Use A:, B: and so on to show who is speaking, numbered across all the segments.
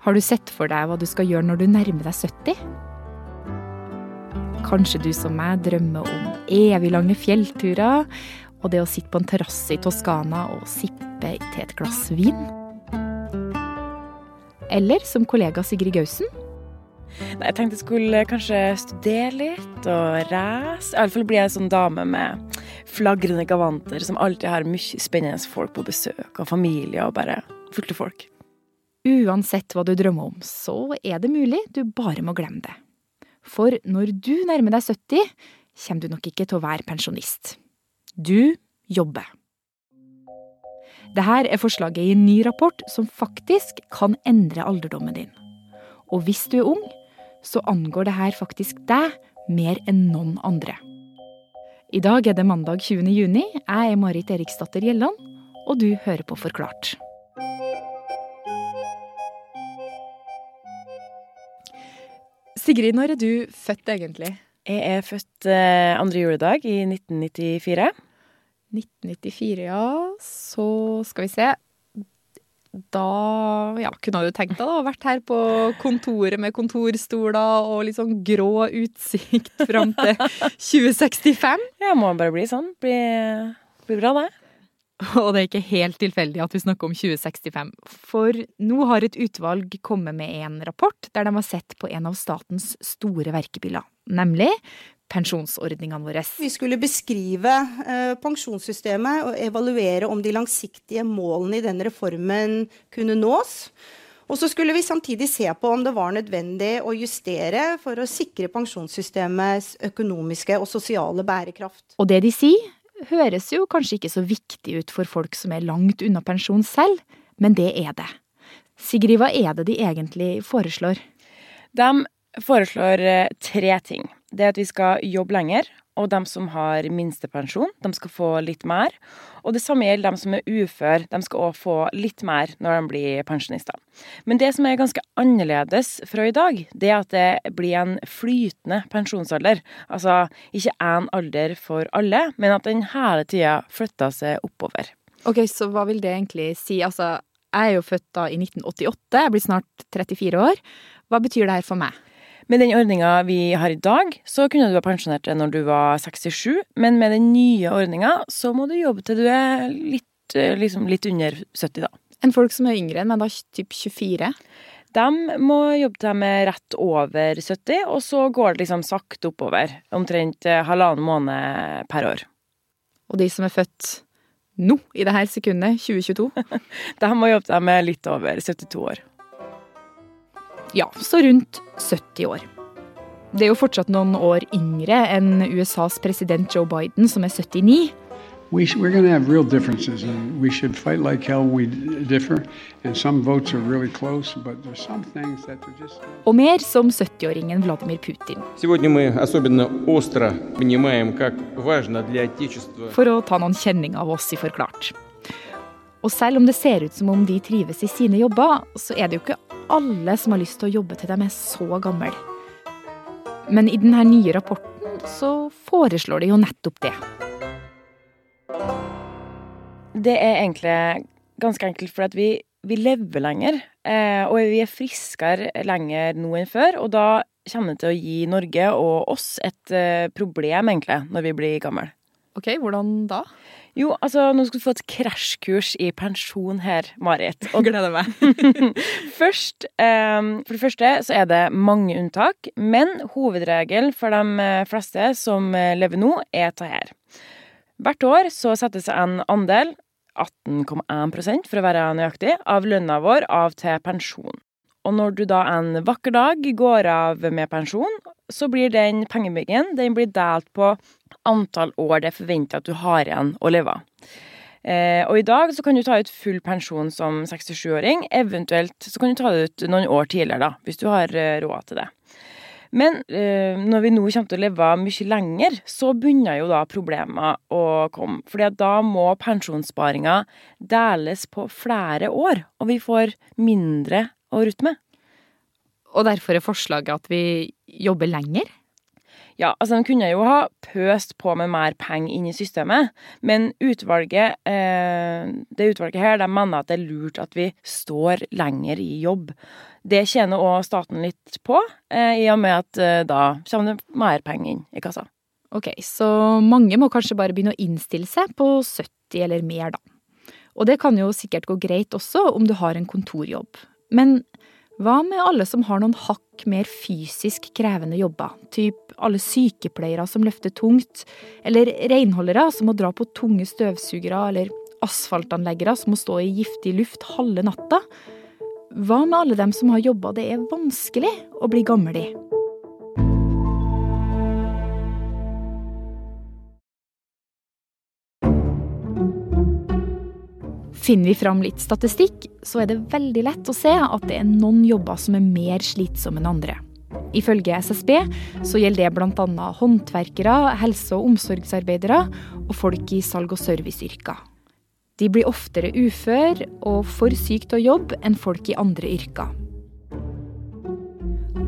A: Har du sett for deg hva du skal gjøre når du nærmer deg 70? Kanskje du som meg drømmer om evig lange fjellturer og det å sitte på en terrasse i Toskana og sippe til et glass vin? Eller som kollega Sigrid Gausen?
B: Nei, jeg tenkte jeg skulle kanskje studere litt og reise. Iallfall jeg ei sånn dame med flagrende gavanter som alltid har mye spennende folk på besøk, og familie og bare fulle folk.
A: Uansett hva du drømmer om, så er det mulig du bare må glemme det. For når du nærmer deg 70, kommer du nok ikke til å være pensjonist. Du jobber. Dette er forslaget i en ny rapport som faktisk kan endre alderdommen din. Og hvis du er ung, så angår dette faktisk deg mer enn noen andre. I dag er det mandag 20. juni. Jeg er Marit Eriksdatter Gjelland, og du hører på Forklart. Sigrid, når er du født egentlig?
B: Jeg er født eh, andre juledag i 1994.
A: 1994, ja. Så skal vi se. Da ja, kunne du tenkt deg å vært her på kontoret med kontorstoler og litt sånn grå utsikt fram til 2065.
B: Ja, må bare bli sånn. Bli, bli bra, det.
A: Og det er ikke helt tilfeldig at vi snakker om 2065. For nå har et utvalg kommet med en rapport der de har sett på en av statens store verkebyller, nemlig pensjonsordningene våre.
C: Vi skulle beskrive eh, pensjonssystemet og evaluere om de langsiktige målene i den reformen kunne nås. Og så skulle vi samtidig se på om det var nødvendig å justere for å sikre pensjonssystemets økonomiske og sosiale bærekraft.
A: Og det de sier, høres jo kanskje ikke så viktig ut for folk som er langt unna pensjon selv, men det er det. Sigrid, hva er det de egentlig foreslår?
B: De foreslår eh, tre ting. Det er at vi skal jobbe lenger, og de som har minstepensjon, de skal få litt mer. Og det samme gjelder de som er ufør, de skal òg få litt mer når de blir pensjonister. Men det som er ganske annerledes fra i dag, det er at det blir en flytende pensjonsalder. Altså ikke én alder for alle, men at den hele tida flytter seg oppover.
A: Ok, Så hva vil det egentlig si? Altså, jeg er jo født da i 1988, jeg blir snart 34 år. Hva betyr det her for meg?
B: Med den ordninga vi har i dag, så kunne du ha pensjonert deg når du var 67, men med den nye ordninga så må du jobbe til du er litt, eh, liksom litt under 70, da.
A: Enn folk som er yngre enn meg, da typ 24?
B: De må jobbe til de er rett over 70, og så går det liksom sakte oppover. Omtrent eh, halvannen måned per år.
A: Og de som er født nå, i det her sekundet, 2022?
B: de må jobbe til de er litt over 72 år.
A: Ja, så rundt 70 år. Det er jo fortsatt noen år yngre enn USAs president Joe Biden, som er 79.
D: We, we're going to have real differences, and we should fight like hell. We differ, and some votes are really close, but there's some things that are just.
A: Og mer som 70-åringen Vladimir Putin. For å ta noen kjenning av oss i Forklart. Og selv om det ser ut som om de trives i sine jobber, så er det jo ikke alle som har lyst til å jobbe til de er så gamle. Men i denne nye rapporten så foreslår de jo nettopp det.
B: Det er egentlig ganske enkelt fordi vi, vi lever lenger. Eh, og vi er friskere lenger nå enn før. Og da kommer det til å gi Norge og oss et eh, problem, egentlig, når vi blir gamle.
A: Ok, hvordan da?
B: Jo, altså, nå skal du få et krasjkurs i pensjon her, Marit.
A: Og gleder meg.
B: Først, um, For det første så er det mange unntak, men hovedregelen for de eh, fleste som eh, lever nå, er dette her. Hvert år så settes en andel, 18,1% for å være nøyaktig, av lønna vår av til pensjon. Og når du da en vakker dag går av med pensjon, så blir den pengebyggen den blir delt på antall år det er forventa at du har igjen å leve av. Eh, og i dag så kan du ta ut full pensjon som 67-åring. Eventuelt så kan du ta det ut noen år tidligere, da, hvis du har eh, råd til det. Men eh, når vi nå kommer til å leve mye lenger, så begynner jo da problemer å komme. Fordi da må pensjonssparinga deles på flere år, og vi får mindre rutte med.
A: Og derfor er forslaget at vi jobber lenger?
B: Ja, altså De kunne jo ha pøst på med mer penger inn i systemet, men utvalget, eh, det utvalget her de mener at det er lurt at vi står lenger i jobb. Det tjener òg staten litt på, eh, i og med at eh, da kommer det mer penger inn i kassa.
A: Ok, så mange må kanskje bare begynne å innstille seg på 70 eller mer, da. Og det kan jo sikkert gå greit også om du har en kontorjobb. Men hva med alle som har noen hakk mer fysisk krevende jobber, typ alle sykepleiere som løfter tungt, eller renholdere som må dra på tunge støvsugere, eller asfaltanleggere som må stå i giftig luft halve natta? Hva med alle dem som har jobber det er vanskelig å bli gammel i? Finner vi fram litt statistikk, så er det veldig lett å se at det er noen jobber som er mer slitsomme enn andre. Ifølge SSB så gjelder det bl.a. håndverkere, helse- og omsorgsarbeidere og folk i salg- og serviceyrker. De blir oftere ufør og for syke til å jobbe enn folk i andre yrker.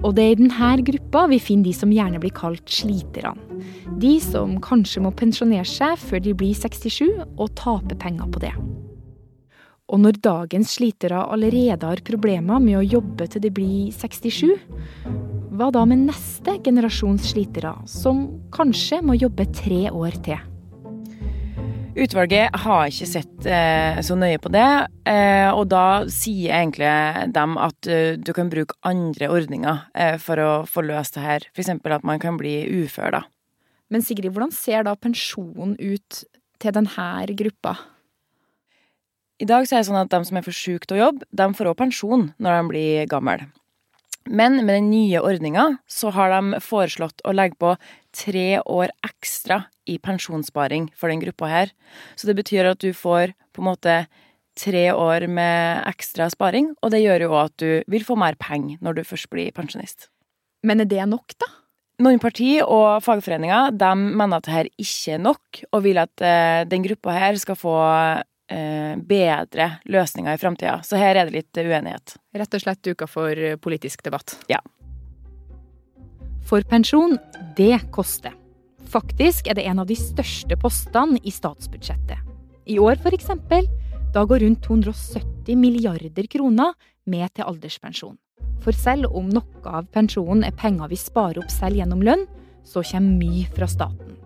A: Og det er i denne gruppa vi finner de som gjerne blir kalt sliterne. De som kanskje må pensjonere seg før de blir 67 og taper penger på det. Og når dagens slitere allerede har problemer med å jobbe til de blir 67, hva da med neste generasjons slitere, som kanskje må jobbe tre år til?
B: Utvalget har ikke sett eh, så nøye på det, eh, og da sier egentlig dem at eh, du kan bruke andre ordninger eh, for å få løst det her. F.eks. at man kan bli ufør, da.
A: Men Sigrid, hvordan ser da pensjonen ut til denne gruppa?
B: I dag så er det sånn at de som er for syke til å jobbe, de får òg pensjon når de blir gamle. Men med den nye ordninga så har de foreslått å legge på tre år ekstra i pensjonssparing for den gruppa her. Så det betyr at du får på en måte tre år med ekstra sparing, og det gjør jo òg at du vil få mer penger når du først blir pensjonist.
A: Men er det nok, da?
B: Noen parti og fagforeninger de mener at dette ikke er nok, og vil at eh, den gruppa her skal få bedre løsninger i framtida. Så her er det litt uenighet.
A: Rett og slett duka for politisk debatt.
B: Ja.
A: For pensjon, det koster. Faktisk er det en av de største postene i statsbudsjettet. I år for eksempel, da går rundt 270 milliarder kroner med til alderspensjon. For selv om noe av pensjonen er penger vi sparer opp selv gjennom lønn, så kommer mye fra staten.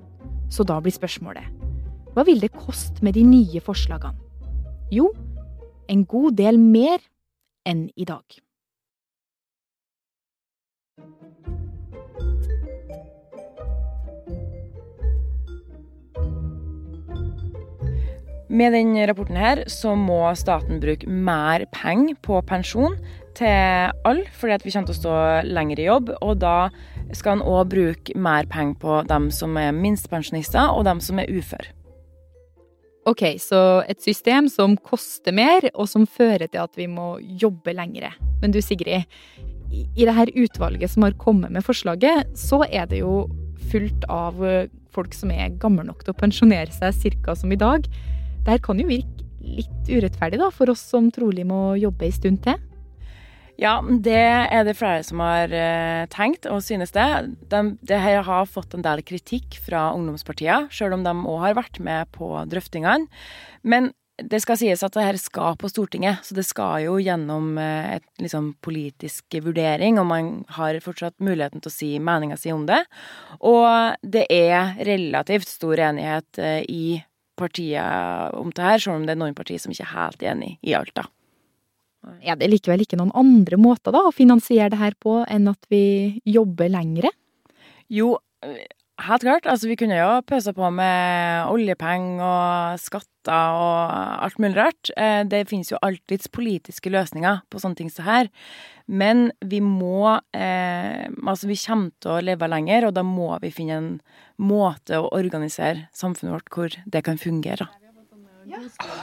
A: Så da blir spørsmålet hva vil det koste med de nye forslagene? Jo, en god del mer enn i dag.
B: Med denne rapporten her så må staten bruke mer penger på pensjon til alle, fordi at vi kommer til å stå lenger i jobb. Og da skal en òg bruke mer penger på dem som er minstepensjonister, og dem som er uføre.
A: Ok, så et system som koster mer, og som fører til at vi må jobbe lengre. Men du Sigrid, i det her utvalget som har kommet med forslaget, så er det jo fullt av folk som er gamle nok til å pensjonere seg ca. som i dag. Det her kan jo virke litt urettferdig da, for oss som trolig må jobbe ei stund til.
B: Ja, det er det flere som har uh, tenkt og synes det. De, det her har fått en del kritikk fra ungdomspartiene, sjøl om de òg har vært med på drøftingene. Men det skal sies at det her skal på Stortinget, så det skal jo gjennom uh, et liksom, politisk vurdering, og man har fortsatt muligheten til å si meninga si om det. Og det er relativt stor enighet uh, i partiet om det her, selv om det er noen partier som ikke er helt enig i alt, da.
A: Er det likevel ikke noen andre måter da å finansiere det her på enn at vi jobber lengre?
B: Jo, helt klart. Altså, vi kunne jo pøsa på med oljepenger og skatter og alt mulig rart. Det finnes jo alltids politiske løsninger på sånne ting som her. Men vi må eh, Altså, vi kommer til å leve lenger, og da må vi finne en måte å organisere samfunnet vårt hvor det kan fungere.
E: Ja.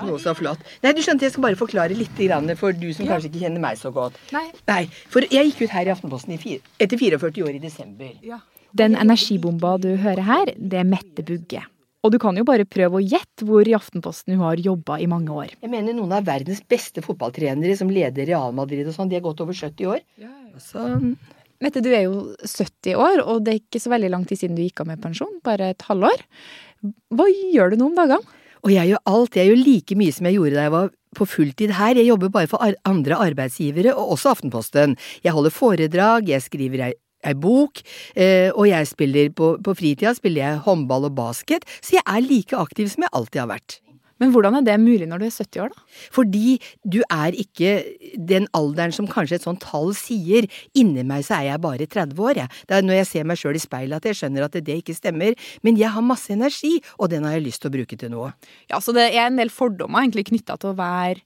E: Nå så flott. Nei, du skjønte, Jeg skal bare forklare litt for du som ja. kanskje ikke kjenner meg så godt.
A: Nei.
E: Nei for jeg gikk ut her i Aftenposten i fire, etter 44 år i desember.
A: Ja. Den energibomba du hører her, det er Mette Bugge. Og du kan jo bare prøve å gjette hvor i Aftenposten hun har jobba i mange år.
E: Jeg mener noen av verdens beste fotballtrenere som leder Real Madrid og sånn, de er godt over 70 år. Ja, ja. Så
A: Mette, du er jo 70 år, og det er ikke så veldig lang tid siden du gikk av med pensjon. Bare et halvår. Hva gjør du nå om dagene?
E: Og jeg gjør alt. Jeg gjør like mye som jeg gjorde da jeg var på fulltid her. Jeg jobber bare for andre arbeidsgivere, og også Aftenposten. Jeg holder foredrag, jeg skriver ei, ei bok, eh, og jeg spiller på, på fritida spiller jeg håndball og basket, så jeg er like aktiv som jeg alltid har vært.
A: Men hvordan er det mulig når du er 70 år, da?
E: Fordi du er ikke den alderen som kanskje et sånt tall sier. Inni meg så er jeg bare 30 år, jeg. Det er når jeg ser meg sjøl i speilet at jeg skjønner at det ikke stemmer. Men jeg har masse energi, og den har jeg lyst til å bruke til noe.
A: Ja, så det er en del fordommer egentlig knytta til å være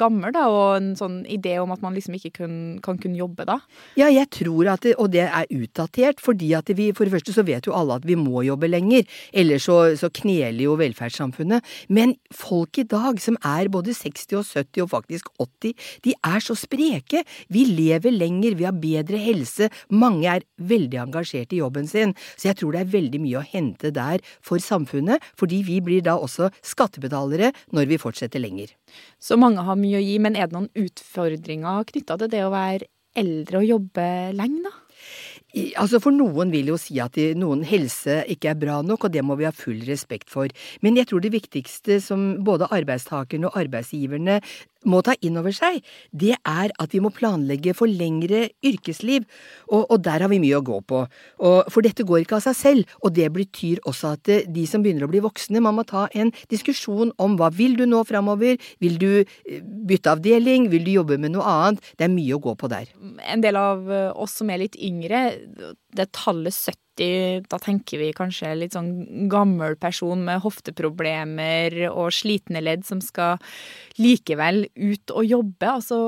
A: gammel, da, og en sånn idé om at man liksom ikke kun, kan kunne jobbe da?
E: Ja, jeg tror at det, og det er utdatert, fordi at vi For det første så vet jo alle at vi må jobbe lenger, ellers så, så kneler jo velferdssamfunnet. Men folk i dag som er både 60 og 70 og faktisk 80, de er så spreke. Vi lever lenger, vi har bedre helse, mange er veldig engasjert i jobben sin, så jeg tror det er veldig mye å hente der for samfunnet, fordi vi blir da også skattebetalere når vi fortsetter lenger.
A: Så mange har mye å gi, men er det noen utfordringer knytta til det å være eldre og jobbe lenge, da?
E: Altså For noen vil jo si at noen helse ikke er bra nok, og det må vi ha full respekt for. Men jeg tror det viktigste som både arbeidstakerne og arbeidsgiverne må ta inn over seg, det er at vi må planlegge for lengre yrkesliv, og, og der har vi mye å gå på. Og, for dette går ikke av seg selv, og det betyr også at eh, de som begynner å bli voksne, man må ta en diskusjon om hva vil du nå framover, vil du eh, bytte avdeling, vil du jobbe med noe annet, det er mye å gå på der.
A: En del av eh, oss som er litt yngre, det tallet 70, da tenker vi kanskje litt sånn gammel person med hofteproblemer og slitne ledd som skal likevel ut og jobbe. Altså,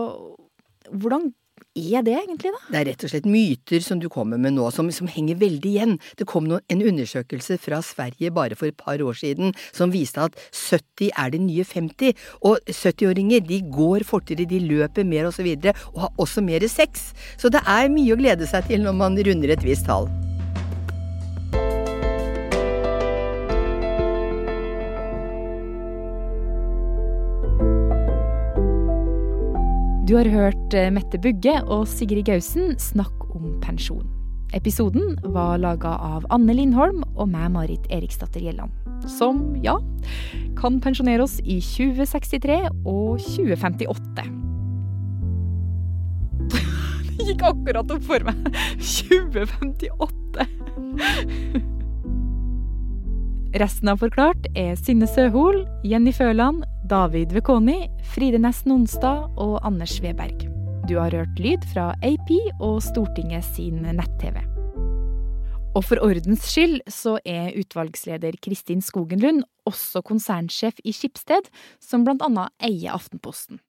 A: hvordan er det egentlig, da?
E: Det er rett og slett myter som du kommer med nå, som, som henger veldig igjen. Det kom noen, en undersøkelse fra Sverige bare for et par år siden som viste at 70 er det nye 50. Og 70-åringer de går fortere, de løper mer osv. Og, så og har også mer sex. Så det er mye å glede seg til når man runder et visst tall.
A: Du har hørt eh, Mette Bugge og Sigrid Gausen snakke om pensjon. Episoden var laga av Anne Lindholm og meg, Marit Eriksdatter Gjelland. Som, ja, kan pensjonere oss i 2063 og 2058. Det gikk akkurat opp for meg. 2058. Resten av Forklart er Synne Søhol, Jenny Føland, David Vekoni, Fride Næss Nonstad og Anders Weberg. Du har hørt lyd fra AP og Stortinget sin nett-TV. Og for ordens skyld så er utvalgsleder Kristin Skogenlund også konsernsjef i Skipsted, som annet eier Aftenposten.